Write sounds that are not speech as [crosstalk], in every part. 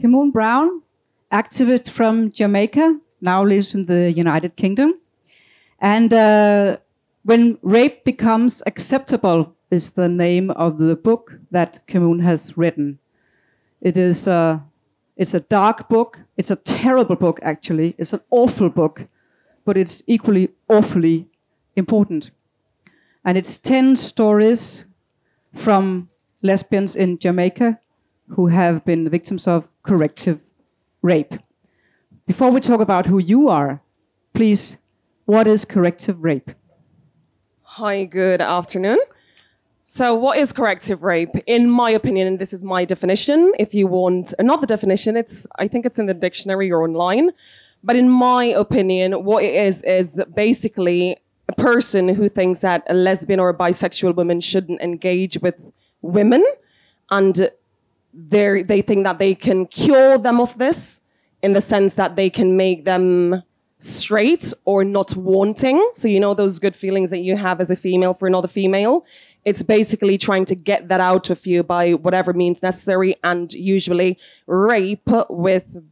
Kimoon Brown, activist from Jamaica, now lives in the United Kingdom. And uh, when rape becomes acceptable is the name of the book that Kimoon has written. It is a, it's a dark book. It's a terrible book, actually. It's an awful book, but it's equally awfully important. And it's 10 stories from lesbians in Jamaica who have been victims of corrective rape. Before we talk about who you are, please, what is corrective rape? Hi, good afternoon. So, what is corrective rape? In my opinion, and this is my definition. If you want another definition, it's I think it's in the dictionary or online. But in my opinion, what it is is basically a person who thinks that a lesbian or a bisexual woman shouldn't engage with women, and they they think that they can cure them of this in the sense that they can make them straight or not wanting. So you know those good feelings that you have as a female for another female. It's basically trying to get that out of you by whatever means necessary, and usually rape with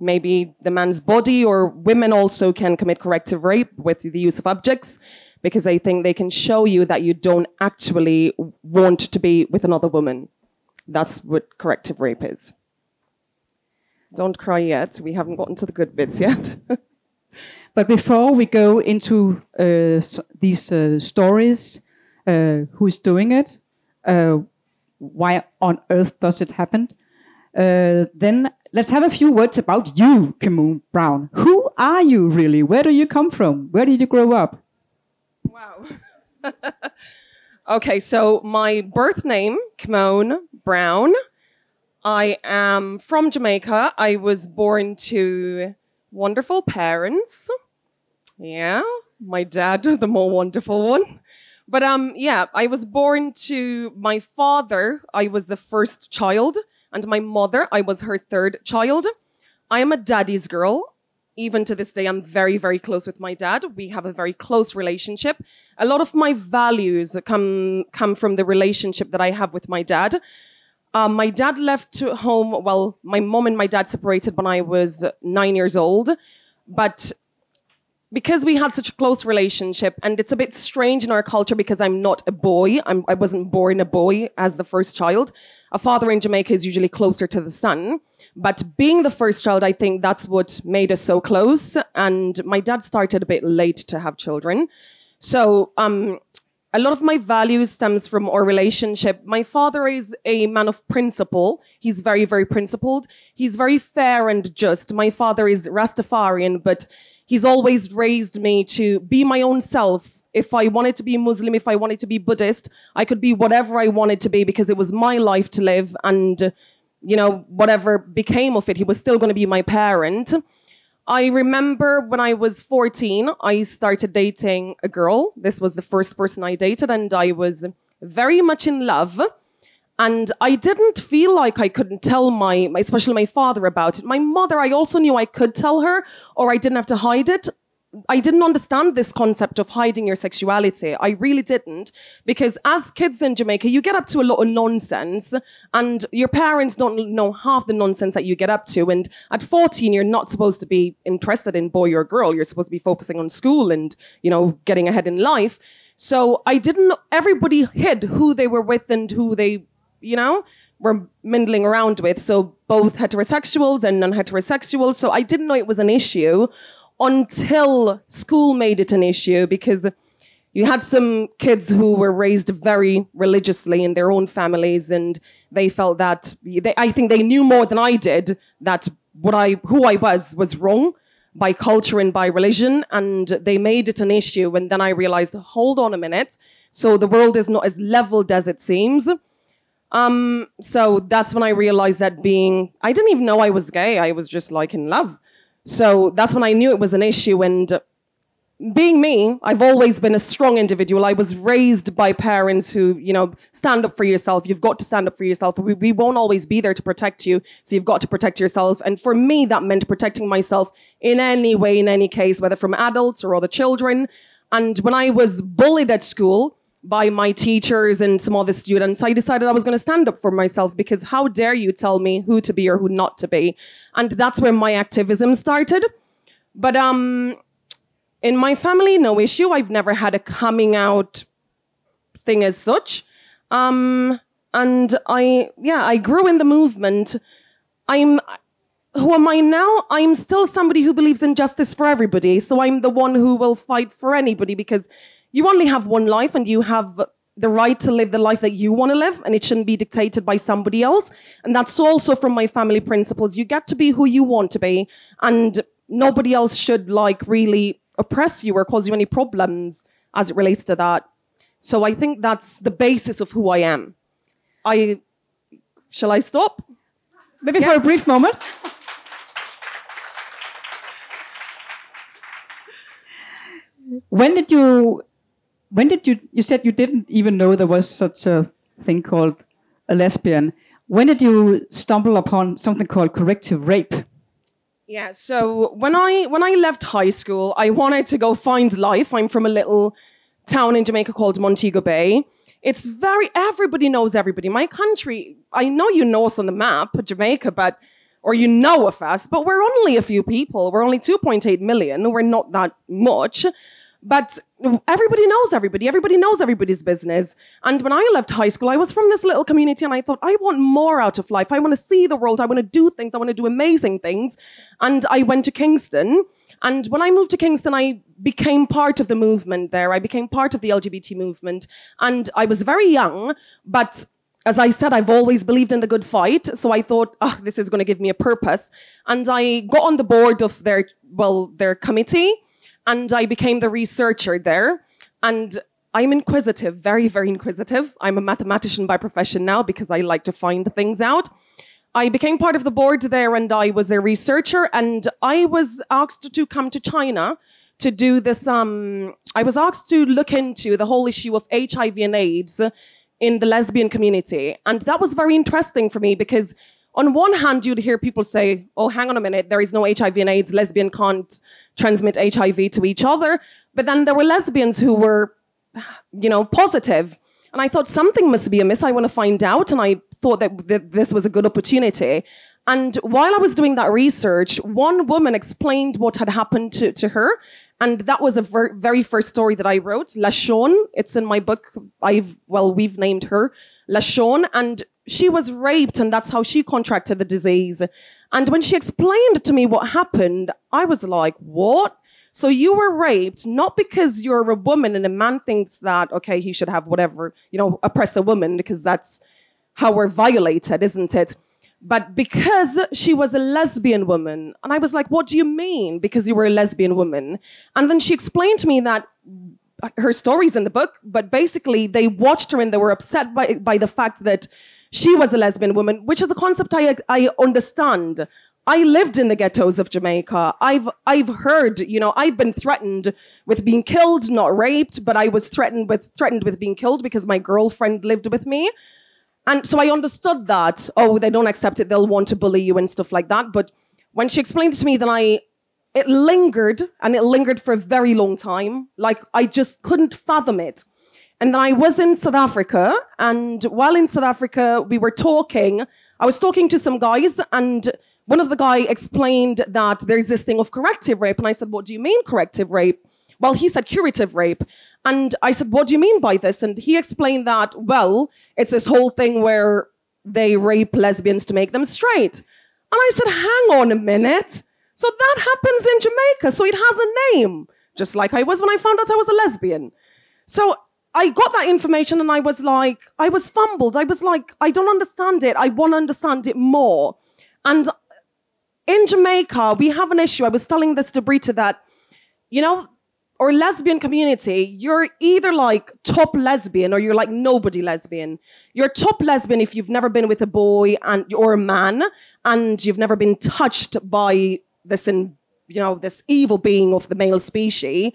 maybe the man's body or women also can commit corrective rape with the use of objects because they think they can show you that you don't actually want to be with another woman. That's what corrective rape is. Don't cry yet. We haven't gotten to the good bits yet. [laughs] but before we go into uh, these uh, stories, uh, who's doing it? Uh, why on earth does it happen? Uh, then let's have a few words about you, Kimoon Brown. Who are you really? Where do you come from? Where did you grow up? Wow. [laughs] okay, so my birth name, Kimoon Brown. I am from Jamaica. I was born to wonderful parents. Yeah, my dad, [laughs] the more wonderful one. But um, yeah, I was born to my father. I was the first child and my mother, I was her third child. I am a daddy's girl. Even to this day, I'm very, very close with my dad. We have a very close relationship. A lot of my values come, come from the relationship that I have with my dad. Um, my dad left home, well, my mom and my dad separated when I was nine years old. But because we had such a close relationship, and it's a bit strange in our culture because I'm not a boy, I'm, I was not born a boy as the first child. A father in Jamaica is usually closer to the son. But being the first child, I think that's what made us so close. And my dad started a bit late to have children. So, um, a lot of my values stems from our relationship. My father is a man of principle. He's very, very principled. He's very fair and just. My father is Rastafarian, but he's always raised me to be my own self. If I wanted to be Muslim, if I wanted to be Buddhist, I could be whatever I wanted to be because it was my life to live. And, you know, whatever became of it, he was still going to be my parent. I remember when I was 14, I started dating a girl. This was the first person I dated, and I was very much in love. And I didn't feel like I couldn't tell my, especially my father about it. My mother, I also knew I could tell her or I didn't have to hide it. I didn't understand this concept of hiding your sexuality. I really didn't. Because as kids in Jamaica, you get up to a lot of nonsense and your parents don't know half the nonsense that you get up to. And at 14, you're not supposed to be interested in boy or girl. You're supposed to be focusing on school and, you know, getting ahead in life. So I didn't, everybody hid who they were with and who they you know, were mingling around with. So both heterosexuals and non-heterosexuals. So I didn't know it was an issue until school made it an issue because you had some kids who were raised very religiously in their own families and they felt that they, I think they knew more than I did that what I who I was was wrong by culture and by religion and they made it an issue and then I realized hold on a minute so the world is not as leveled as it seems um, so that's when I realized that being, I didn't even know I was gay. I was just like in love. So that's when I knew it was an issue. And uh, being me, I've always been a strong individual. I was raised by parents who, you know, stand up for yourself. You've got to stand up for yourself. We, we won't always be there to protect you. So you've got to protect yourself. And for me, that meant protecting myself in any way, in any case, whether from adults or other children. And when I was bullied at school, by my teachers and some other students, I decided I was going to stand up for myself because how dare you tell me who to be or who not to be? And that's where my activism started. But um, in my family, no issue. I've never had a coming out thing as such. Um, and I, yeah, I grew in the movement. I'm, who am I now? I'm still somebody who believes in justice for everybody. So I'm the one who will fight for anybody because you only have one life and you have the right to live the life that you want to live and it shouldn't be dictated by somebody else. And that's also from my family principles. You get to be who you want to be and nobody else should like really oppress you or cause you any problems as it relates to that. So I think that's the basis of who I am. I shall I stop? Maybe yeah. for a brief moment. when did you when did you you said you didn't even know there was such a thing called a lesbian. When did you stumble upon something called corrective rape? Yeah so when i when i left high school i wanted to go find life. I'm from a little town in jamaica called montego bay. It's very everybody knows everybody. My country i know you know us on the map jamaica but or you know of us but we're only a few people. We're only 2.8 million. We're not that much but everybody knows everybody. Everybody knows everybody's business. And when I left high school, I was from this little community and I thought, I want more out of life. I want to see the world. I want to do things. I want to do amazing things. And I went to Kingston. And when I moved to Kingston, I became part of the movement there. I became part of the LGBT movement. And I was very young, but as I said, I've always believed in the good fight. So I thought, oh, this is going to give me a purpose. And I got on the board of their, well, their committee and I became the researcher there. And I'm inquisitive, very, very inquisitive. I'm a mathematician by profession now because I like to find things out. I became part of the board there and I was a researcher and I was asked to come to China to do this. Um, I was asked to look into the whole issue of HIV and AIDS in the lesbian community. And that was very interesting for me because on one hand, you'd hear people say, oh, hang on a minute, there is no HIV and AIDS, lesbian can't transmit HIV to each other. But then there were lesbians who were, you know, positive. And I thought something must be amiss. I want to find out. And I thought that th- this was a good opportunity. And while I was doing that research, one woman explained what had happened to, to her. And that was a ver- very first story that I wrote, Lashon. It's in my book. I've, well, we've named her Lashon. And she was raped and that's how she contracted the disease. And when she explained to me what happened, I was like, what? So you were raped not because you're a woman and a man thinks that, okay, he should have whatever, you know, oppress a woman because that's how we're violated, isn't it? But because she was a lesbian woman. And I was like, what do you mean? Because you were a lesbian woman. And then she explained to me that uh, her story's in the book, but basically they watched her and they were upset by, by the fact that she was a lesbian woman, which is a concept I, I understand. I lived in the ghettos of Jamaica. I've, I've heard, you know, I've been threatened with being killed, not raped, but I was threatened with, threatened with being killed because my girlfriend lived with me. And so I understood that, oh, they don't accept it, they'll want to bully you and stuff like that. But when she explained it to me, then I, it lingered and it lingered for a very long time. Like I just couldn't fathom it. And then I was in South Africa, and while in South Africa, we were talking. I was talking to some guys, and one of the guy explained that there's this thing of corrective rape, and I said, "What do you mean corrective rape?" Well, he said curative rape, and I said, "What do you mean by this?" And he explained that, well, it's this whole thing where they rape lesbians to make them straight. And I said, "Hang on a minute." So that happens in Jamaica, so it has a name, just like I was when I found out I was a lesbian. So I got that information and I was like, I was fumbled. I was like, I don't understand it. I want to understand it more. And in Jamaica, we have an issue. I was telling this to Britta that, you know, or lesbian community, you're either like top lesbian or you're like nobody lesbian. You're top lesbian if you've never been with a boy and or a man and you've never been touched by this in, you know, this evil being of the male species.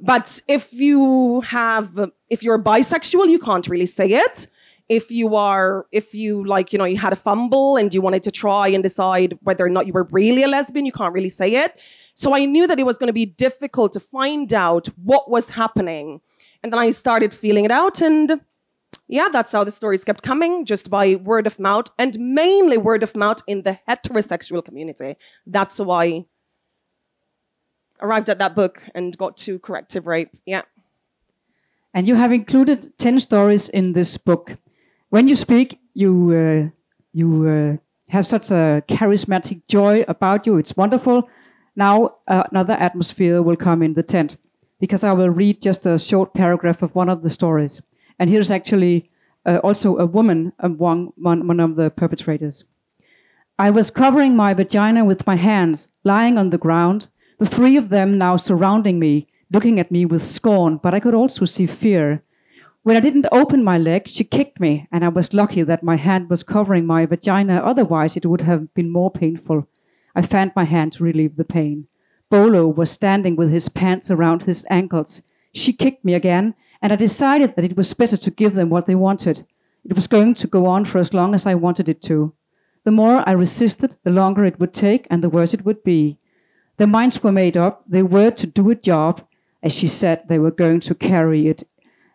But if you have, if you're bisexual, you can't really say it. If you are, if you like, you know, you had a fumble and you wanted to try and decide whether or not you were really a lesbian, you can't really say it. So I knew that it was going to be difficult to find out what was happening And then I started feeling it out. And yeah, that's how the stories kept coming, just by word of mouth, and mainly word of mouth in the heterosexual community. That's why arrived at that book and got to corrective rape. Yeah. And you have included 10 stories in this book. When you speak, you, uh, you uh, have such a charismatic joy about you. It's wonderful. Now, uh, another atmosphere will come in the tent because I will read just a short paragraph of one of the stories. And here's actually uh, also a woman among one, one of the perpetrators. I was covering my vagina with my hands, lying on the ground, the three of them now surrounding me, looking at me with scorn, but I could also see fear. When I didn't open my leg, she kicked me, and I was lucky that my hand was covering my vagina, otherwise, it would have been more painful. I fanned my hand to relieve the pain. Bolo was standing with his pants around his ankles. She kicked me again, and I decided that it was better to give them what they wanted. It was going to go on for as long as I wanted it to. The more I resisted, the longer it would take, and the worse it would be. Their minds were made up. They were to do a job, as she said they were going to carry it.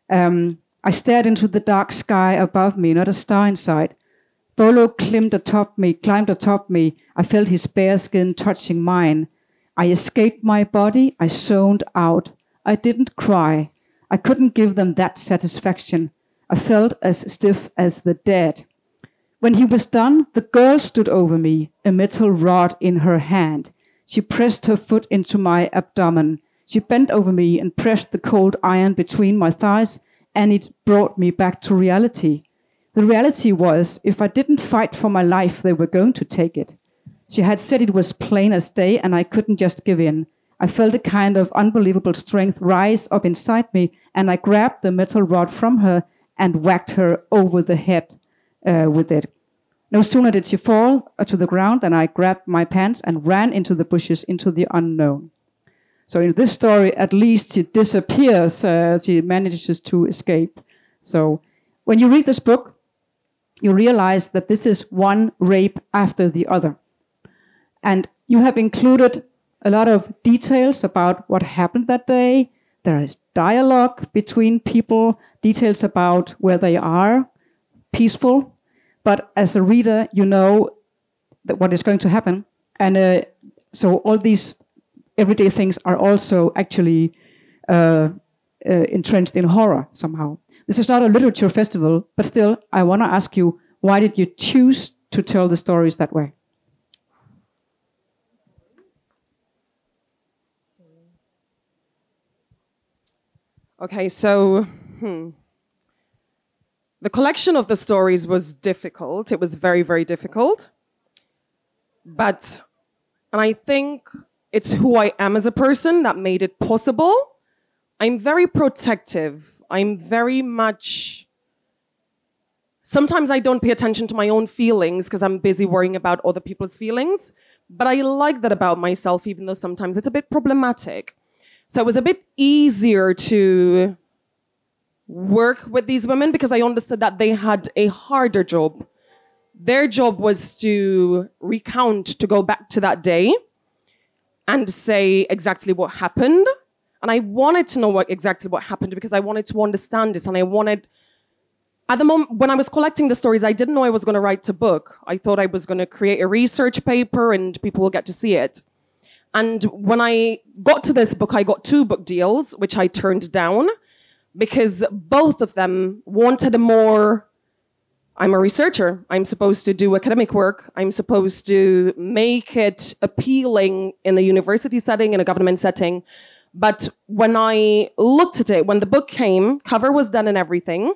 Um, I stared into the dark sky above me, not a star in sight. Bolo climbed atop me, climbed atop me. I felt his bare skin touching mine. I escaped my body. I zoned out. I didn't cry. I couldn't give them that satisfaction. I felt as stiff as the dead. When he was done, the girl stood over me, a metal rod in her hand. She pressed her foot into my abdomen. She bent over me and pressed the cold iron between my thighs, and it brought me back to reality. The reality was, if I didn't fight for my life, they were going to take it. She had said it was plain as day, and I couldn't just give in. I felt a kind of unbelievable strength rise up inside me, and I grabbed the metal rod from her and whacked her over the head uh, with it. No sooner did she fall to the ground than I grabbed my pants and ran into the bushes into the unknown. So in this story, at least she disappears. Uh, she manages to escape. So when you read this book, you realize that this is one rape after the other. And you have included a lot of details about what happened that day. There is dialogue between people, details about where they are, peaceful. But as a reader, you know that what is going to happen. And uh, so all these everyday things are also actually uh, uh, entrenched in horror somehow. This is not a literature festival, but still, I want to ask you why did you choose to tell the stories that way? Okay, so hmm. The collection of the stories was difficult. It was very, very difficult. But, and I think it's who I am as a person that made it possible. I'm very protective. I'm very much. Sometimes I don't pay attention to my own feelings because I'm busy worrying about other people's feelings. But I like that about myself, even though sometimes it's a bit problematic. So it was a bit easier to work with these women because I understood that they had a harder job. Their job was to recount, to go back to that day and say exactly what happened. And I wanted to know what exactly what happened because I wanted to understand it. And I wanted, at the moment, when I was collecting the stories, I didn't know I was going to write a book. I thought I was going to create a research paper and people will get to see it. And when I got to this book, I got two book deals, which I turned down because both of them wanted a more I'm a researcher. I'm supposed to do academic work. I'm supposed to make it appealing in the university setting, in a government setting. But when I looked at it, when the book came, cover was done and everything.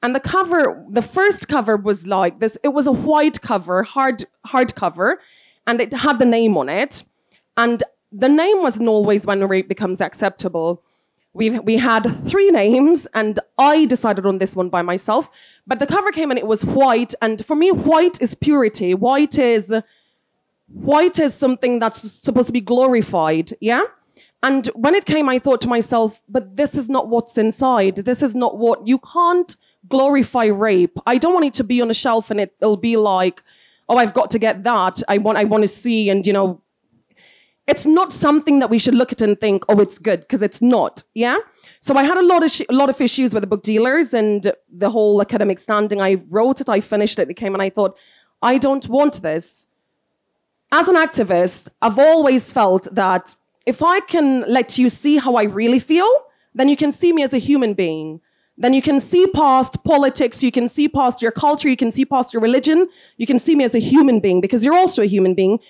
And the cover, the first cover was like this. It was a white cover, hard, hard cover, and it had the name on it. And the name wasn't always when rape becomes acceptable. We we had three names, and I decided on this one by myself. But the cover came and it was white, and for me, white is purity. White is white is something that's supposed to be glorified. Yeah. And when it came, I thought to myself, but this is not what's inside. This is not what you can't glorify rape. I don't want it to be on a shelf and it, it'll be like, oh, I've got to get that. I want, I want to see and, you know, it's not something that we should look at and think, oh, it's good, because it's not. Yeah? So I had a lot of sh- a lot of issues with the book dealers and the whole academic standing. I wrote it, I finished it, it came, and I thought, I don't want this. As an activist, I've always felt that if I can let you see how I really feel, then you can see me as a human being. Then you can see past politics, you can see past your culture, you can see past your religion, you can see me as a human being because you're also a human being.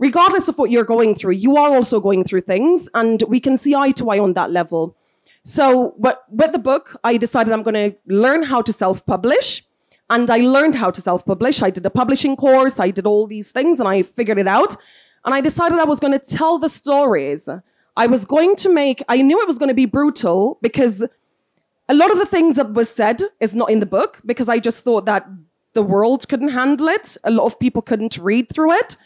Regardless of what you're going through, you are also going through things, and we can see eye to eye on that level. So, but with the book, I decided I'm going to learn how to self publish. And I learned how to self publish. I did a publishing course, I did all these things, and I figured it out. And I decided I was going to tell the stories. I was going to make, I knew it was going to be brutal because a lot of the things that was said is not in the book because I just thought that the world couldn't handle it. A lot of people couldn't read through it.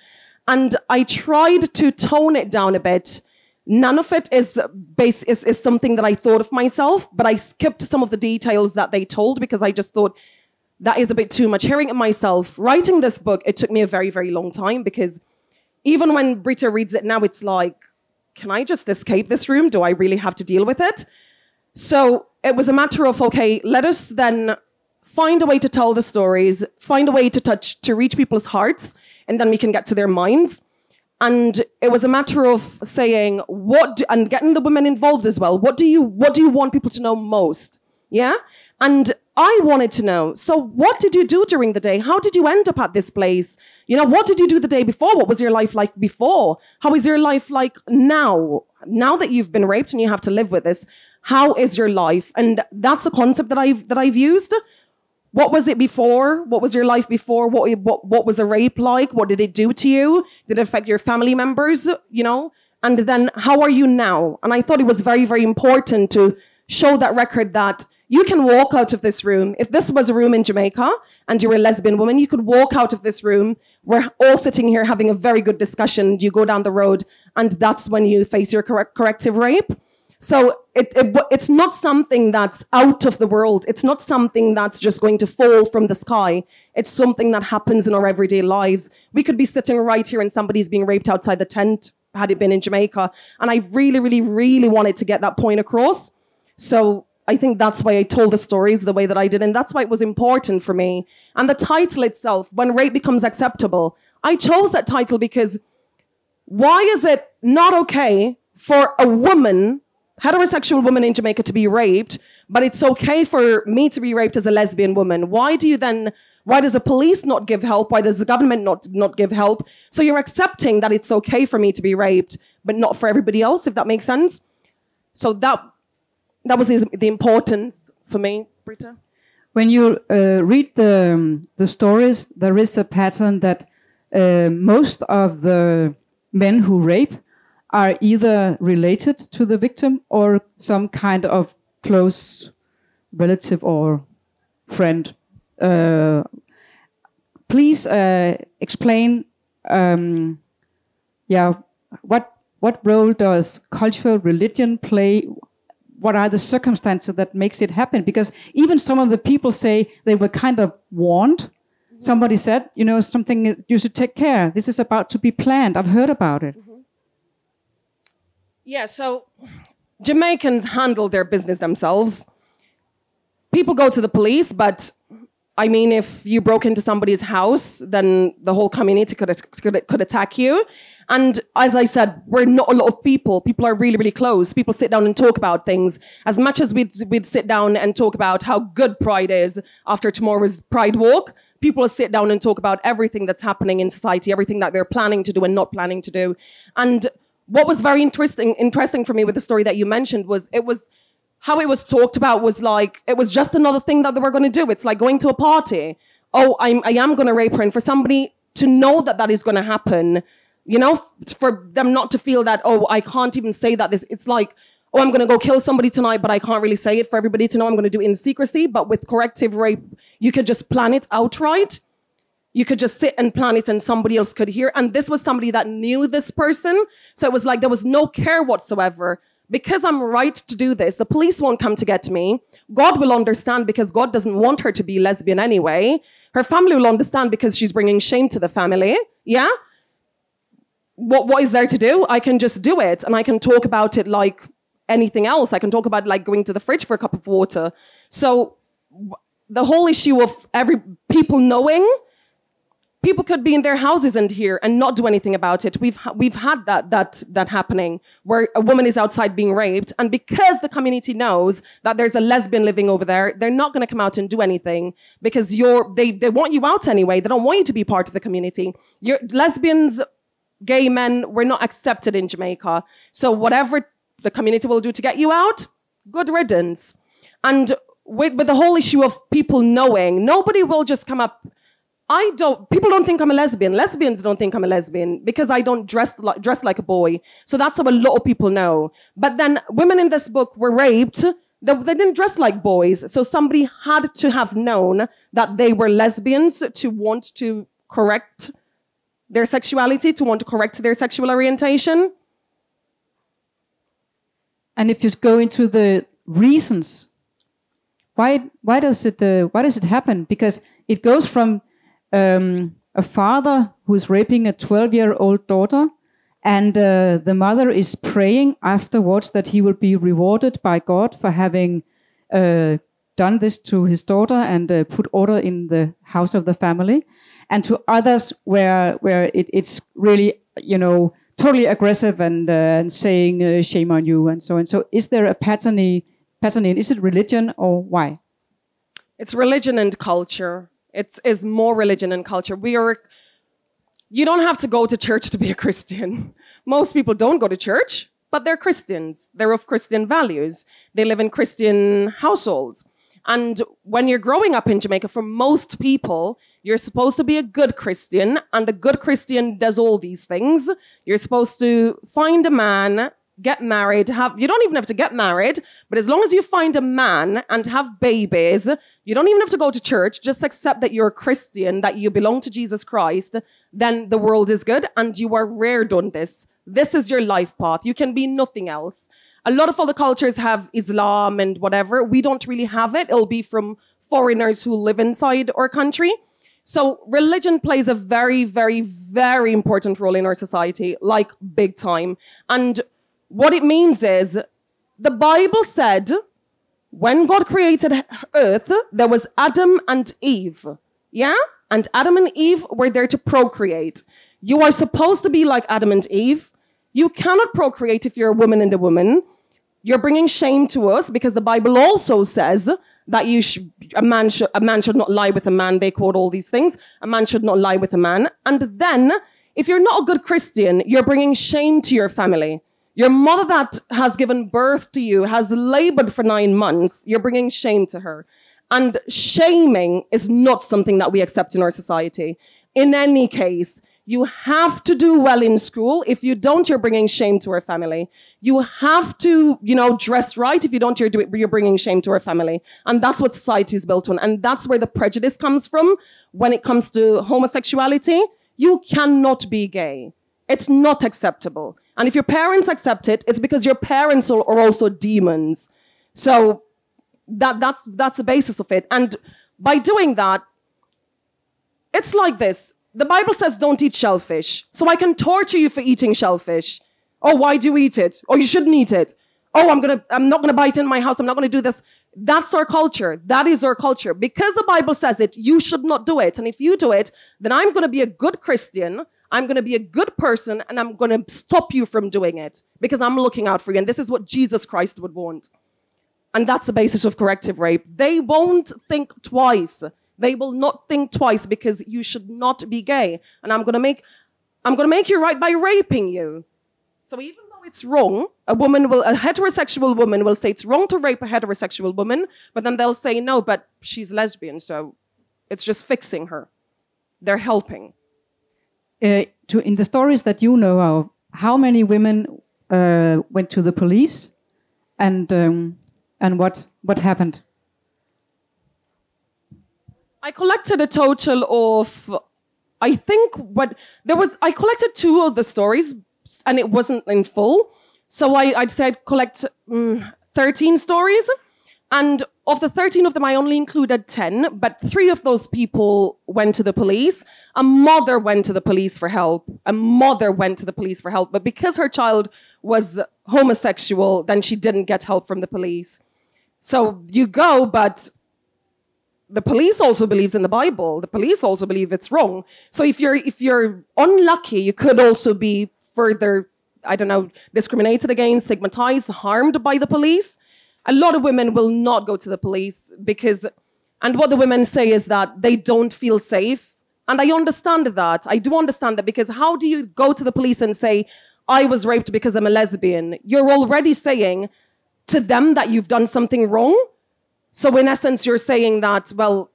And I tried to tone it down a bit. None of it is base is, is something that I thought of myself, but I skipped some of the details that they told because I just thought that is a bit too much. Hearing it myself, writing this book, it took me a very, very long time because even when Britta reads it now, it's like, can I just escape this room? Do I really have to deal with it? So it was a matter of, okay, let us then find a way to tell the stories, find a way to touch, to reach people's hearts, and then we can get to their minds. And it was a matter of saying what do, and getting the women involved as well. What do you what do you want people to know most? Yeah. And I wanted to know. So what did you do during the day? How did you end up at this place? You know, what did you do the day before? What was your life like before? How is your life like now? Now that you've been raped and you have to live with this, how is your life? And that's a concept that I've that I've used. What was it before? What was your life before? What what what was a rape like? What did it do to you? Did it affect your family members? You know? And then how are you now? And I thought it was very very important to show that record that you can walk out of this room. If this was a room in Jamaica and you were a lesbian woman, you could walk out of this room. We're all sitting here having a very good discussion. You go down the road, and that's when you face your correct, corrective rape. So it, it, it's not something that's out of the world. It's not something that's just going to fall from the sky. It's something that happens in our everyday lives. We could be sitting right here and somebody's being raped outside the tent had it been in Jamaica. And I really, really, really wanted to get that point across. So I think that's why I told the stories the way that I did. And that's why it was important for me. And the title itself, When Rape Becomes Acceptable, I chose that title because why is it not okay for a woman heterosexual woman in Jamaica to be raped, but it's okay for me to be raped as a lesbian woman. Why do you then, why does the police not give help? Why does the government not, not give help? So you're accepting that it's okay for me to be raped, but not for everybody else, if that makes sense. So that, that was the importance for me, Britta. When you uh, read the, the stories, there is a pattern that uh, most of the men who rape are either related to the victim or some kind of close relative or friend. Uh, please uh, explain, um, yeah, what what role does cultural religion play? What are the circumstances that makes it happen? Because even some of the people say they were kind of warned. Somebody said, you know, something you should take care. This is about to be planned. I've heard about it. Mm-hmm. Yeah, so Jamaicans handle their business themselves. People go to the police, but I mean, if you broke into somebody's house, then the whole community could, could, could attack you. And as I said, we're not a lot of people. People are really, really close. People sit down and talk about things. As much as we'd, we'd sit down and talk about how good Pride is after tomorrow's Pride Walk, people sit down and talk about everything that's happening in society, everything that they're planning to do and not planning to do. And what was very interesting interesting for me with the story that you mentioned was it was how it was talked about was like it was just another thing that they were going to do. It's like going to a party. Oh i'm i am going to rape her. And for somebody to know that that is going to happen you know for them not to feel that oh i can't even say that this it's like oh i'm going to go kill somebody tonight but i can't really say it for everybody to know i'm going to do it in secrecy. But with corrective rape you could just plan it outright you could just sit and plan it and somebody else could hear. And this was somebody that knew this person. So it was like there was no care whatsoever. Because I'm right to do this, the police won't come to get me. God will understand because God doesn't want her to be lesbian anyway. Her family will understand because she's bringing shame to the family. Yeah? What, what is there to do? I can just do it and I can talk about it like anything else. I can talk about like going to the fridge for a cup of water. So the whole issue of every people knowing people could be in their houses and here and not do anything about it. We've we've had that that that happening where a woman is outside being raped, and because the community knows that there's a lesbian living over there, they're not going to come out and do anything because you're they they want you out anyway. They don't want you to be part of the community. You're, lesbians, gay men, we're not accepted in Jamaica. So whatever the community will do to get you out, good riddance. And with, with the whole issue of people knowing, nobody will just come up I don't, people don't think I'm a lesbian. Lesbians don't think I'm a lesbian because I don't dress like, dress like a boy. So that's how a lot of people know. But then women in this book were raped. They, they didn't dress like boys. So somebody had to have known that they were lesbians to want to correct their sexuality, to want to correct their sexual orientation. And if you go into the reasons, why why does it uh, why does it happen? Because it goes from um, a father who's raping a 12 year old daughter, and uh, the mother is praying afterwards that he will be rewarded by God for having uh, done this to his daughter and uh, put order in the house of the family, and to others where where it, it's really you know totally aggressive and, uh, and saying uh, shame on you and so on. So is there a pattern? Pattern? Is it religion or why? It's religion and culture. It's is more religion and culture. We are you don't have to go to church to be a Christian. [laughs] Most people don't go to church, but they're Christians. They're of Christian values. They live in Christian households. And when you're growing up in Jamaica, for most people, you're supposed to be a good Christian, and a good Christian does all these things. You're supposed to find a man get married, have, you don't even have to get married, but as long as you find a man and have babies, you don't even have to go to church, just accept that you're a Christian, that you belong to Jesus Christ, then the world is good and you are reared on this. This is your life path. You can be nothing else. A lot of other cultures have Islam and whatever. We don't really have it. It'll be from foreigners who live inside our country. So religion plays a very, very, very important role in our society, like big time. And what it means is the Bible said when God created earth, there was Adam and Eve. Yeah? And Adam and Eve were there to procreate. You are supposed to be like Adam and Eve. You cannot procreate if you're a woman and a woman. You're bringing shame to us because the Bible also says that you sh- a man should a man should not lie with a man. They quote all these things. A man should not lie with a man. And then, if you're not a good Christian, you're bringing shame to your family. Your mother that has given birth to you has labored for nine months. You're bringing shame to her. And shaming is not something that we accept in our society. In any case, you have to do well in school. If you don't, you're bringing shame to our family. You have to, you know, dress right. If you don't, you're, you're bringing shame to our family. And that's what society is built on. And that's where the prejudice comes from when it comes to homosexuality. You cannot be gay. It's not acceptable. And if your parents accept it, it's because your parents are also demons. So that, that's, that's the basis of it. And by doing that, it's like this. The Bible says don't eat shellfish. So I can torture you for eating shellfish. Oh, why do you eat it? Oh, you shouldn't eat it. Oh, I'm gonna, I'm not gonna buy it in my house. I'm not gonna do this. That's our culture. That is our culture. Because the Bible says it, you should not do it. And if you do it, then I'm gonna be a good Christian I'm going to be a good person and I'm going to stop you from doing it because I'm looking out for you. And this is what Jesus Christ would want. And that's the basis of corrective rape. They won't think twice. They will not think twice because you should not be gay. And I'm going to make, I'm going to make you right by raping you. So even though it's wrong, a woman will, a heterosexual woman will say it's wrong to rape a heterosexual woman, but then they'll say no, but she's lesbian. So it's just fixing her. They're helping uh, to in the stories that you know of, how many women uh, went to the police, and um, and what what happened? I collected a total of, I think what there was. I collected two of the stories, and it wasn't in full. So I, I'd say I'd collect um, thirteen stories, and of the 13 of them, I only included 10, but three of those people went to the police. A mother went to the police for help. A mother went to the police for help. But because her child was homosexual, then she didn't get help from the police. So you go, but the police also believes in the Bible. The police also believe it's wrong. So if you're if you're unlucky, you could also be further, I don't know, discriminated against, stigmatized, harmed by the police a lot of women will not go to the police because, and what the women say is that they don't feel safe. And I understand that. I do understand that because how do you go to the police and say, I was raped because I'm a lesbian? You're already saying to them that you've done something wrong. So, in essence, you're saying that, well,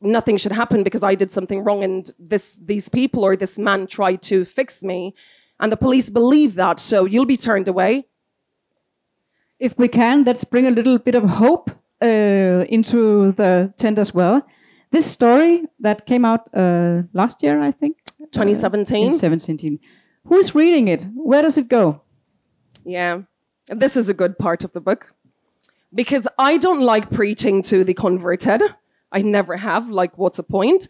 nothing should happen because I did something wrong and this, these people or this man tried to fix me. And the police believe that. So, you'll be turned away if we can, let's bring a little bit of hope uh, into the tent as well. This story that came out uh, last year, I think, 2017. Uh, 2017. Who is reading it? Where does it go? Yeah, this is a good part of the book because I don't like preaching to the converted. I never have. Like, what's the point?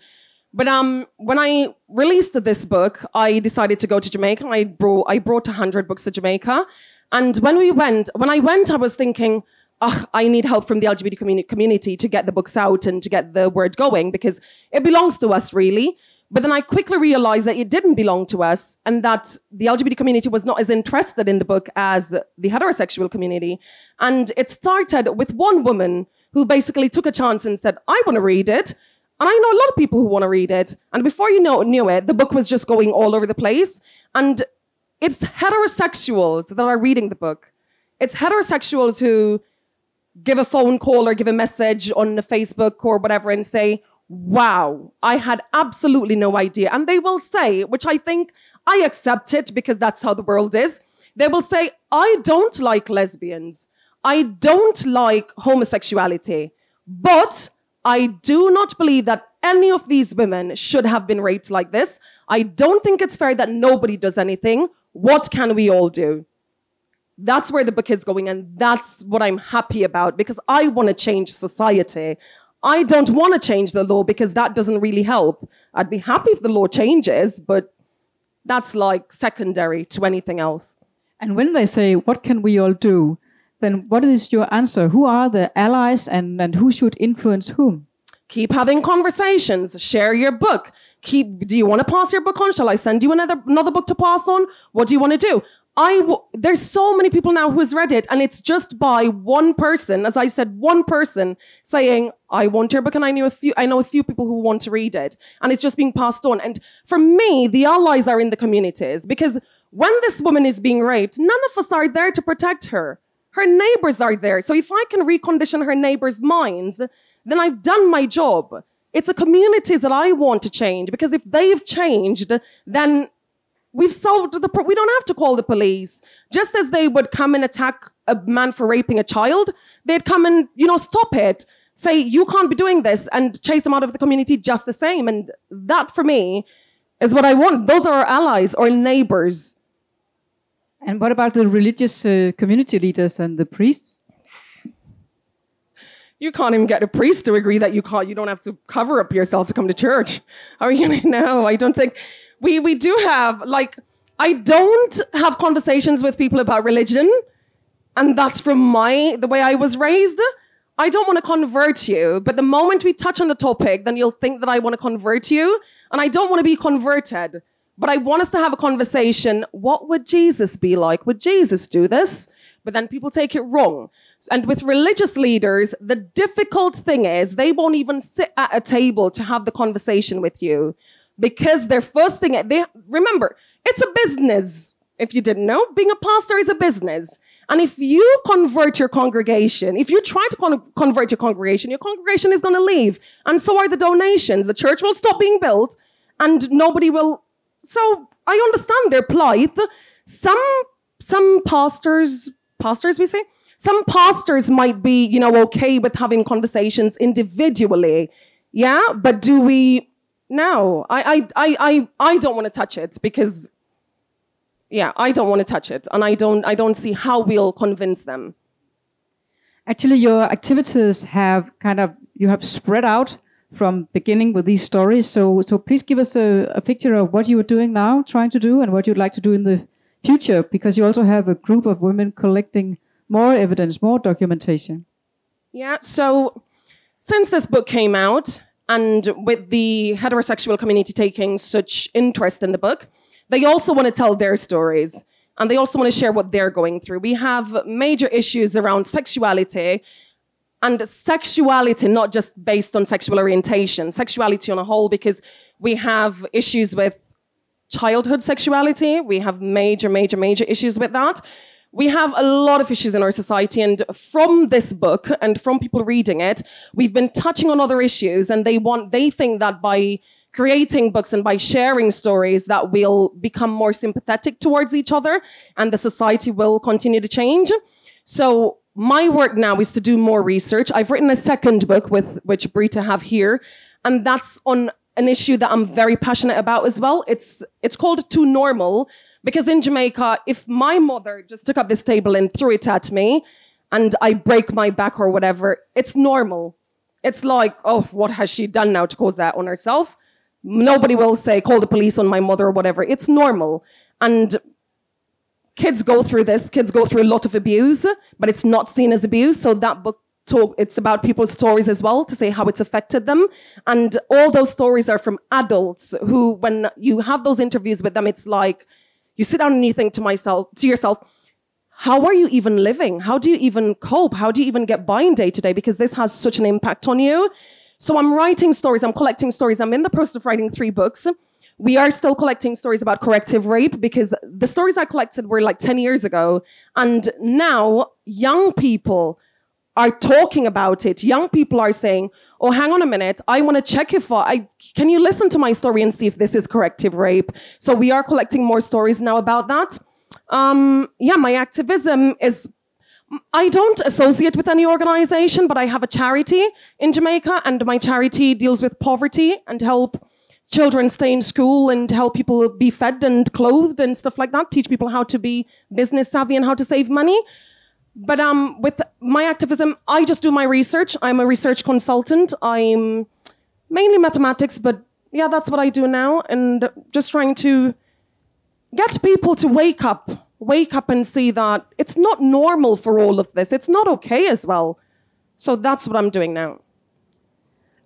But um, when I released this book, I decided to go to Jamaica. I brought I brought hundred books to Jamaica, and when we went, when I went, I was thinking, oh, I need help from the LGBT communi- community to get the books out and to get the word going because it belongs to us, really. But then I quickly realized that it didn't belong to us and that the LGBT community was not as interested in the book as the heterosexual community. And it started with one woman who basically took a chance and said, I want to read it. And I know a lot of people who want to read it. And before you know, knew it, the book was just going all over the place. And it's heterosexuals that are reading the book. It's heterosexuals who give a phone call or give a message on Facebook or whatever and say, wow, I had absolutely no idea. And they will say, which I think I accept it because that's how the world is. They will say, I don't like lesbians. I don't like homosexuality, but I do not believe that any of these women should have been raped like this. I don't think it's fair that nobody does anything. What can we all do? That's where the book is going, and that's what I'm happy about because I want to change society. I don't want to change the law because that doesn't really help. I'd be happy if the law changes, but that's like secondary to anything else. And when they say, What can we all do? then what is your answer? Who are the allies and, and who should influence whom? Keep having conversations, share your book, keep do you want to pass your book on? Shall i send you another another book to pass on? What do you want to do? I w- there's so many people now who's read it and it's just by one person as i said one person saying i want your book and i knew a few i know a few people who want to read it and it's just being passed on. And for me the allies are in the communities because when this woman is being raped none of us are there to protect her. Her neighbors are there. So if i can recondition her neighbors minds then i've done my job it's the communities that I want to change because if they've changed, then we've solved the problem. We don't have to call the police. Just as they would come and attack a man for raping a child, they'd come and, you know, stop it. Say, you can't be doing this and chase them out of the community just the same. And that for me is what I want. Those are our allies or neighbors. And what about the religious uh, community leaders and the priests? You can't even get a priest to agree that you can't, you don't have to cover up yourself to come to church. How are you going to know? I don't think we, we do have, like, I don't have conversations with people about religion. And that's from my, the way I was raised. I don't want to convert you, but the moment we touch on the topic, then you'll think that I want to convert you. And I don't want to be converted, but I want us to have a conversation. What would Jesus be like? Would Jesus do this? But then people take it wrong. And with religious leaders, the difficult thing is they won't even sit at a table to have the conversation with you because their first thing, they remember, it's a business. If you didn't know, being a pastor is a business. And if you convert your congregation, if you try to con- convert your congregation, your congregation is going to leave. And so are the donations. The church will stop being built and nobody will. So I understand their plight. Some, some pastors, pastors we say, some pastors might be, you know, okay with having conversations individually. Yeah. But do we? No, I, I, I, I, I don't want to touch it because, yeah, I don't want to touch it. And I don't, I don't see how we'll convince them. Actually, your activities have kind of you have spread out from beginning with these stories. So, so please give us a, a picture of what you are doing now, trying to do, and what you'd like to do in the future, because you also have a group of women collecting more evidence, more documentation. Yeah. So, since this book came out, and with the heterosexual community taking such interest in the book, they also want to tell their stories and they also want to share what they're going through. We have major issues around sexuality and sexuality, not just based on sexual orientation, sexuality on a whole, because we have issues with childhood sexuality. We have major, major, major issues with that. We have a lot of issues in our society. And from this book and from people reading it, we've been touching on other issues and they want, they think that by creating books and by sharing stories that we'll become more sympathetic towards each other and the society will continue to change. So my work now is to do more research. I've written a second book with which Britta have here, and that's on an issue that I'm very passionate about as well. It's it's called Too Normal because in Jamaica, if my mother just took up this table and threw it at me, and I break my back or whatever, it's normal. It's like, oh, what has she done now to cause that on herself? Nobody will say, call the police on my mother or whatever. It's normal. And kids go through this. Kids go through a lot of abuse, but it's not seen as abuse. So that book talk, it's about people's stories as well to say how it's affected them. And all those stories are from adults who, when you have those interviews with them, it's like you sit down and you think to myself, to yourself, how are you even living? How do you even cope? How do you even get by in day to day? Because this has such an impact on you. So I'm writing stories, I'm collecting stories. I'm in the process of writing three books. We are still collecting stories about corrective rape because the stories I collected were like 10 years ago. And now young people are talking about it. Young people are saying, oh, hang on a minute. I want to check if I, can you listen to my story and see if this is corrective rape? So we are collecting more stories now about that. Um, yeah, my activism is I don't associate with any organization, but I have a charity in Jamaica, and my charity deals with poverty and help children stay in school and help people be fed and clothed and stuff like that, teach people how to be business savvy and how to save money. But um, with my activism, I just do my research. I'm a research consultant. I'm mainly mathematics, but yeah, that's what I do now. And just trying to get people to wake up wake up and see that it's not normal for all of this. It's not okay as well. So that's what I'm doing now.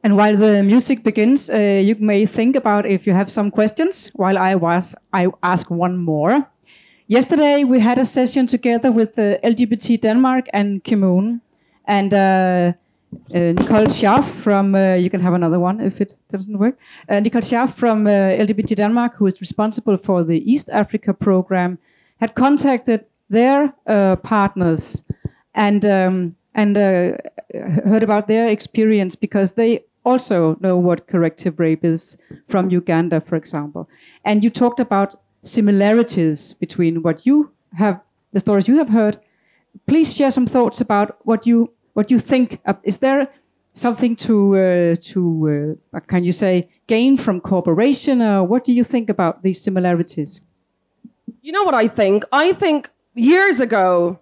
And while the music begins, uh, you may think about if you have some questions. While I was, I ask one more. Yesterday we had a session together with the LGBT Denmark and Kimoon, and uh, uh, Nicole Schaaf from. Uh, you can have another one if it doesn't work. Uh, Nicole Schaaf from uh, LGBT Denmark, who is responsible for the East Africa program, had contacted their uh, partners and um, and uh, heard about their experience because they also know what corrective rape is from Uganda, for example. And you talked about similarities between what you have, the stories you have heard. Please share some thoughts about what you what you think. Is there something to uh, to uh, can you say gain from cooperation? Or what do you think about these similarities? You know what I think? I think years ago,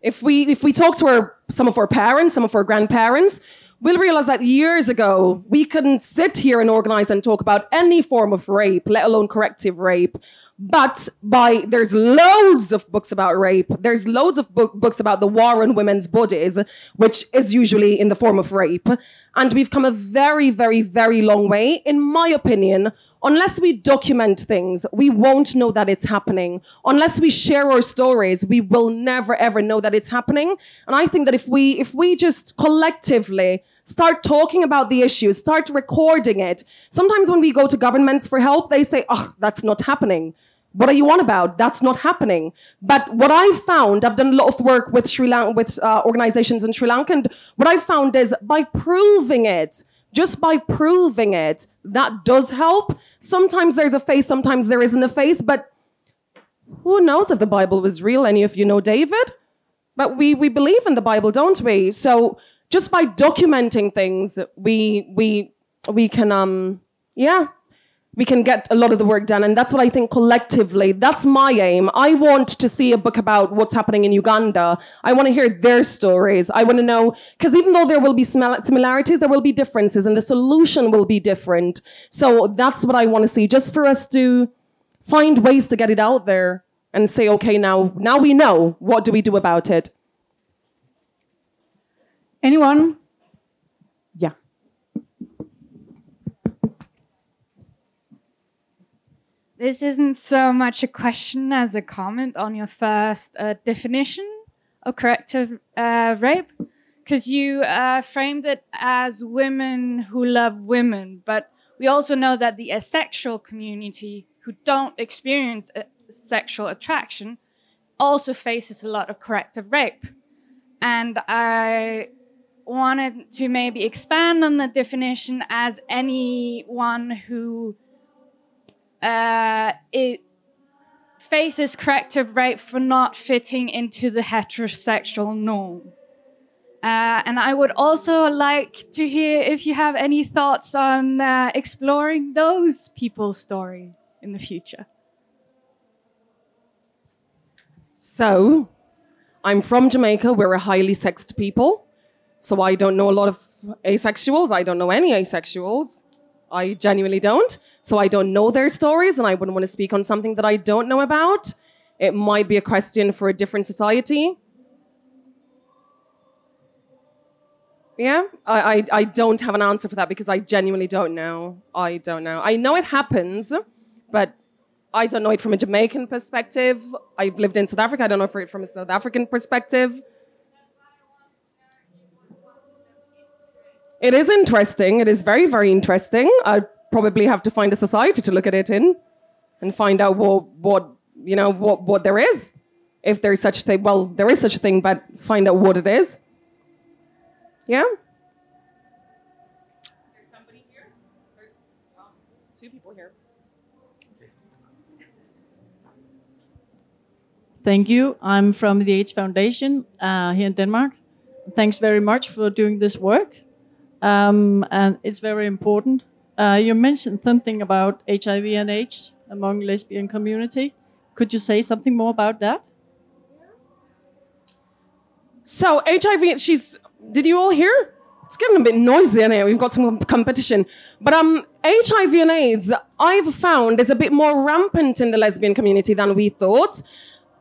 if we if we talk to our some of our parents, some of our grandparents, we'll realize that years ago we couldn't sit here and organize and talk about any form of rape, let alone corrective rape. But by there's loads of books about rape. There's loads of book, books about the war on women's bodies, which is usually in the form of rape. And we've come a very, very, very long way, in my opinion, unless we document things, we won't know that it's happening. Unless we share our stories, we will never ever know that it's happening. And I think that if we, if we just collectively start talking about the issues, start recording it. Sometimes when we go to governments for help, they say, oh, that's not happening. What are you on about? That's not happening. But what I've found, I've done a lot of work with Sri Lanka, with uh, organizations in Sri Lanka, and what I've found is by proving it, just by proving it, that does help. Sometimes there's a face, sometimes there isn't a face, but who knows if the Bible was real? Any of you know David? But we, we believe in the Bible, don't we? So just by documenting things, we, we, we can, um, yeah, we can get a lot of the work done. And that's what I think collectively, that's my aim. I want to see a book about what's happening in Uganda. I want to hear their stories. I want to know, because even though there will be similarities, there will be differences and the solution will be different. So that's what I want to see, just for us to find ways to get it out there and say, okay, now, now we know. What do we do about it? Anyone? This isn't so much a question as a comment on your first uh, definition of corrective uh, rape, because you uh, framed it as women who love women, but we also know that the asexual community who don't experience sexual attraction also faces a lot of corrective rape. And I wanted to maybe expand on the definition as anyone who uh, it faces corrective rape for not fitting into the heterosexual norm. Uh, and I would also like to hear if you have any thoughts on uh, exploring those people's story in the future. So, I'm from Jamaica. We're a highly sexed people. So, I don't know a lot of asexuals. I don't know any asexuals. I genuinely don't. So I don't know their stories and I wouldn't want to speak on something that I don't know about. It might be a question for a different society. Yeah, I, I, I don't have an answer for that because I genuinely don't know. I don't know. I know it happens, but I don't know it from a Jamaican perspective. I've lived in South Africa. I don't know it from a South African perspective. It is interesting. It is very, very interesting. I probably have to find a society to look at it in and find out what, what you know, what, what there is. If there's such a thing, well, there is such a thing, but find out what it is. Yeah? There's somebody here. There's um, two people here. Thank you. I'm from the AIDS Foundation uh, here in Denmark. Thanks very much for doing this work um, and it's very important. Uh, you mentioned something about HIV and AIDS among lesbian community. Could you say something more about that? So HIV, she's. Did you all hear? It's getting a bit noisy in here. We've got some competition, but um, HIV and AIDS, I've found, is a bit more rampant in the lesbian community than we thought.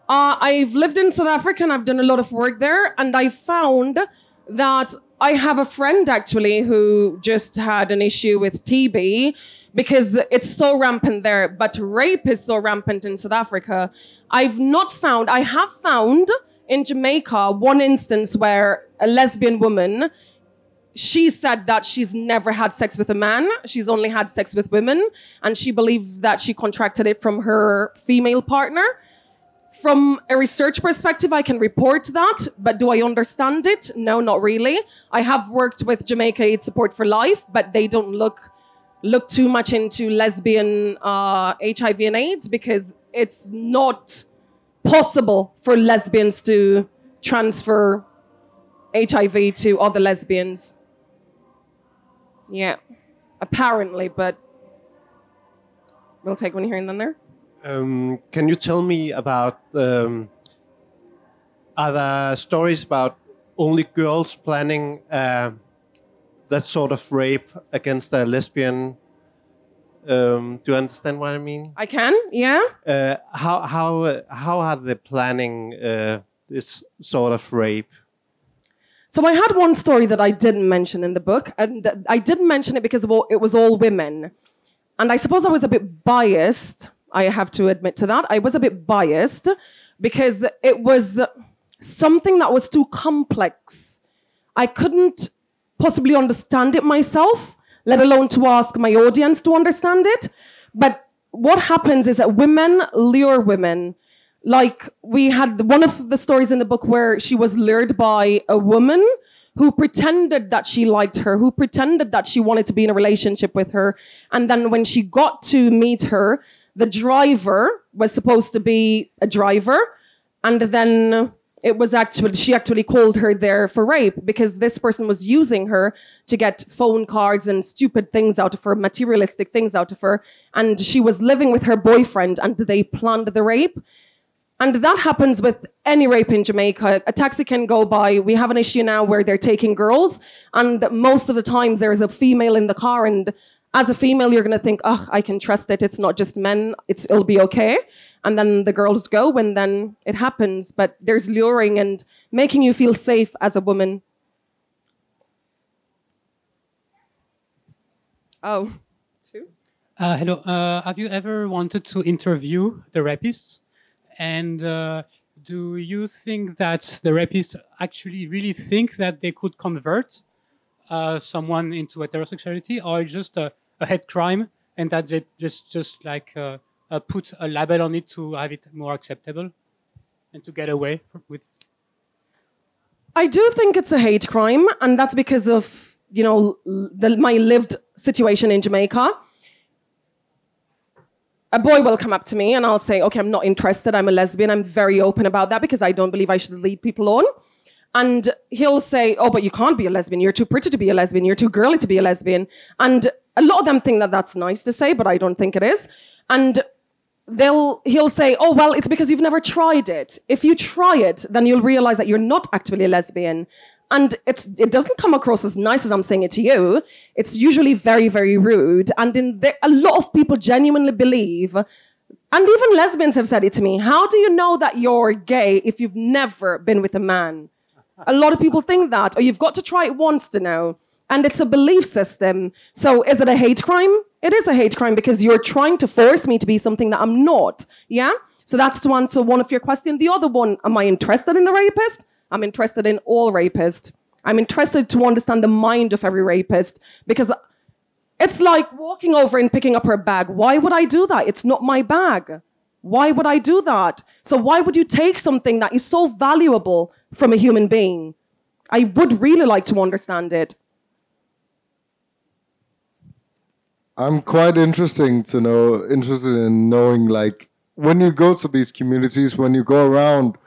Uh, I've lived in South Africa and I've done a lot of work there, and I found that I have a friend actually who just had an issue with TB because it's so rampant there, but rape is so rampant in South Africa. I've not found, I have found in Jamaica one instance where a lesbian woman she said that she's never had sex with a man. She's only had sex with women. And she believed that she contracted it from her female partner. From a research perspective, I can report that, but do I understand it? No, not really. I have worked with Jamaica AIDS Support for Life, but they don't look look too much into lesbian uh, HIV and AIDS because it's not possible for lesbians to transfer HIV to other lesbians. Yeah, apparently, but we'll take one here and then there. Um, can you tell me about um, are there stories about only girls planning uh, that sort of rape against a lesbian? Um, do you understand what I mean? I can, yeah. Uh, how how uh, how are they planning uh, this sort of rape? So I had one story that I didn't mention in the book, and I didn't mention it because it was all women, and I suppose I was a bit biased I have to admit to that. I was a bit biased because it was something that was too complex. I couldn't possibly understand it myself, let alone to ask my audience to understand it. But what happens is that women lure women. Like we had one of the stories in the book where she was lured by a woman who pretended that she liked her, who pretended that she wanted to be in a relationship with her. And then when she got to meet her, the driver was supposed to be a driver, and then it was actually she actually called her there for rape because this person was using her to get phone cards and stupid things out of her materialistic things out of her and she was living with her boyfriend and they planned the rape and that happens with any rape in Jamaica. A taxi can go by. We have an issue now where they're taking girls, and most of the times there's a female in the car, and as a female, you're going to think, oh, I can trust it. It's not just men. It's, it'll be okay. And then the girls go, and then it happens. But there's luring and making you feel safe as a woman. Oh, two? Uh, hello. Uh, have you ever wanted to interview the rapists? And uh, do you think that the rapists actually really think that they could convert uh, someone into heterosexuality, or just a, hate crime, and that they just just like uh, uh, put a label on it to have it more acceptable and to get away with? I do think it's a hate crime, and that's because of you know the, my lived situation in Jamaica a boy will come up to me and I'll say, okay, I'm not interested. I'm a lesbian. I'm very open about that because I don't believe I should lead people on. And he'll say, oh, but you can't be a lesbian. You're too pretty to be a lesbian. You're too girly to be a lesbian. And a lot of them think that that's nice to say, but I don't think it is. And they'll, he'll say, oh, well, it's because you've never tried it. If you try it, then you'll realize that you're not actually a lesbian. And it's, it doesn't come across as nice as I'm saying it to you. It's usually very, very rude. And in the, a lot of people genuinely believe, and even lesbians have said it to me, how do you know that you're gay if you've never been with a man? A lot of people think that, or you've got to try it once to know. And it's a belief system. So is it a hate crime? It is a hate crime because you're trying to force me to be something that I'm not. Yeah? So that's to answer one of your questions. The other one, am I interested in the rapist? I'm interested in all rapists. I'm interested to understand the mind of every rapist because it's like walking over and picking up her bag. Why would I do that? It's not my bag. Why would I do that? So, why would you take something that is so valuable from a human being? I would really like to understand it. I'm quite interesting to know, interested in knowing, like, when you go to these communities, when you go around,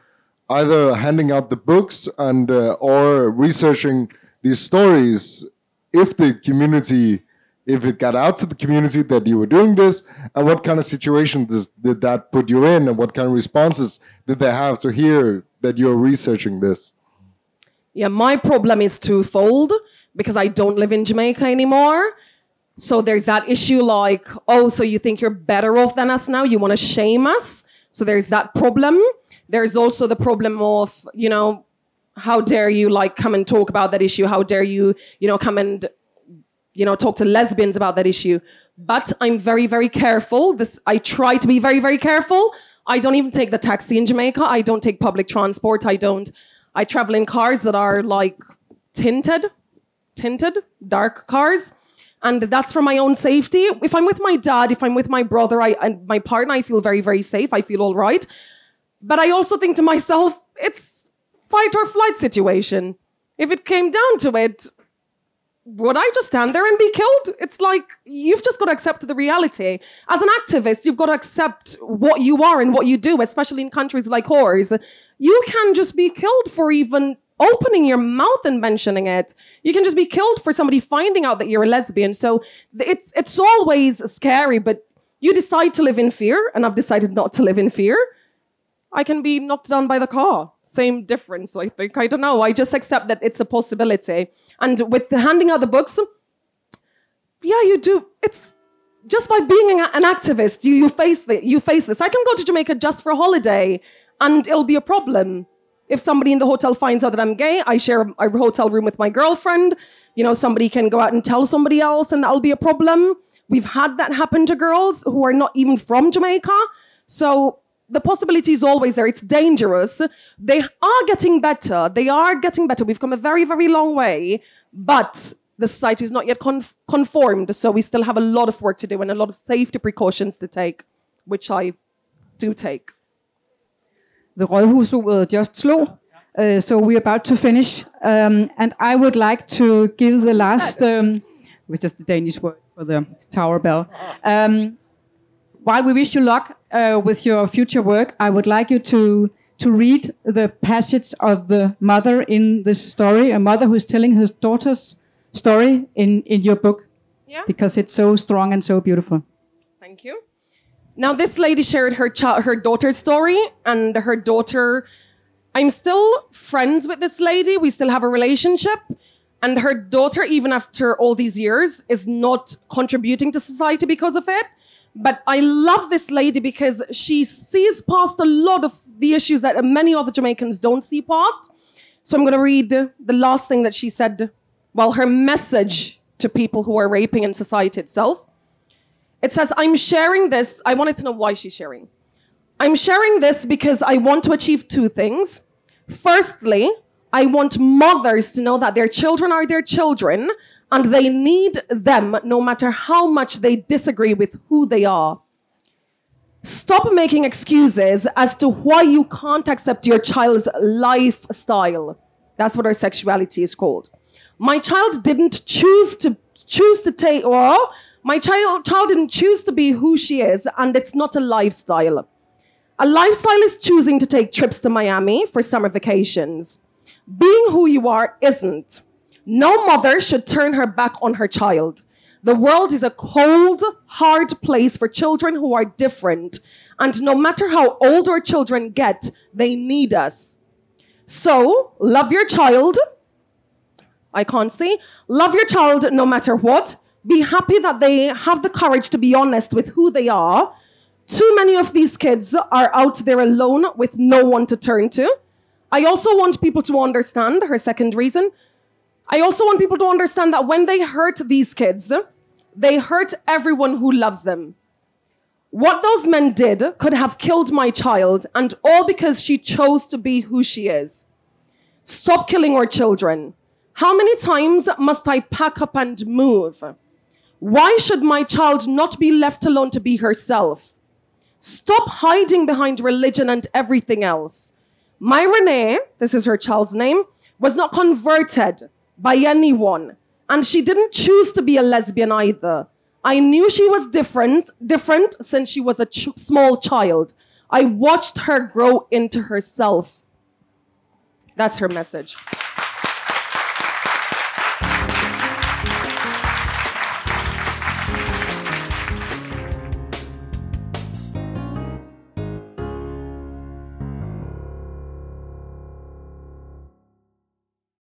either handing out the books and uh, or researching these stories if the community if it got out to the community that you were doing this and what kind of situations did that put you in and what kind of responses did they have to hear that you're researching this? Yeah my problem is twofold because i don't live in jamaica anymore so there's that issue like oh so you think you're better off than us now you want to shame us so there's that problem there's also the problem of, you know, how dare you like come and talk about that issue? How dare you, you know, come and, you know, talk to lesbians about that issue? But I'm very, very careful. This I try to be very, very careful. I don't even take the taxi in Jamaica. I don't take public transport. I don't. I travel in cars that are like tinted, tinted, dark cars. And that's for my own safety. If I'm with my dad, if I'm with my brother, I, and my partner, I feel very, very safe. I feel all right. But I also think to myself, it's fight or flight situation. If it came down to it, would I just stand there and be killed? It's like you've just got to accept the reality. As an activist, you've got to accept what you are and what you do, especially in countries like ours. You can just be killed for even opening your mouth and mentioning it. You can just be killed for somebody finding out that you're a lesbian. So it's it's always scary, but you decide to live in fear, and I've decided not to live in fear. I can be knocked down by the car. Same difference, I think. I don't know. I just accept that it's a possibility. And with handing out the books, yeah, you do. It's just by being an activist, you, you face the, you face this. I can go to Jamaica just for a holiday, and it'll be a problem. If somebody in the hotel finds out that I'm gay, I share a hotel room with my girlfriend. You know, somebody can go out and tell somebody else, and that'll be a problem. We've had that happen to girls who are not even from Jamaica. So the possibility is always there. It's dangerous. They are getting better. They are getting better. We've come a very, very long way, but the society is not yet conf- conformed. So we still have a lot of work to do and a lot of safety precautions to take, which I do take. The Rådhusuret just slog. Uh, so we're about to finish. Um, and I would like to give the last, um, which is the Danish word for the tower bell. Um, while we wish you luck uh, with your future work, I would like you to to read the passage of the mother in this story, a mother who's telling her daughter's story in, in your book, Yeah. because it's so strong and so beautiful. Thank you. Now, this lady shared her her daughter's story, and her daughter. I'm still friends with this lady. We still have a relationship, and her daughter, even after all these years, is not contributing to society because of it. But I love this lady because she sees past a lot of the issues that many other Jamaicans don't see past. So I'm going to read the last thing that she said. Well, her message to people who are raping in society itself. It says, I'm sharing this. I wanted to know why she's sharing. I'm sharing this because I want to achieve two things. Firstly, I want mothers to know that their children are their children and they need them no matter how much they disagree with who they are. Stop making excuses as to why you can't accept your child's lifestyle. That's what our sexuality is called. My child didn't choose to choose to take well, my child child didn't choose to be who she is, and it's not a lifestyle. A lifestyle is choosing to take trips to Miami for summer vacations. Being who you are isn't. No mother should turn her back on her child. The world is a cold, hard place for children who are different. And no matter how old our children get, they need us. So, love your child. I can't see. Love your child no matter what. Be happy that they have the courage to be honest with who they are. Too many of these kids are out there alone with no one to turn to. I also want people to understand her second reason. I also want people to understand that when they hurt these kids, they hurt everyone who loves them. What those men did could have killed my child, and all because she chose to be who she is. Stop killing our children. How many times must I pack up and move? Why should my child not be left alone to be herself? Stop hiding behind religion and everything else. My Renee, this is her child's name, was not converted by anyone. And she didn't choose to be a lesbian either. I knew she was different, different since she was a ch- small child. I watched her grow into herself. That's her message.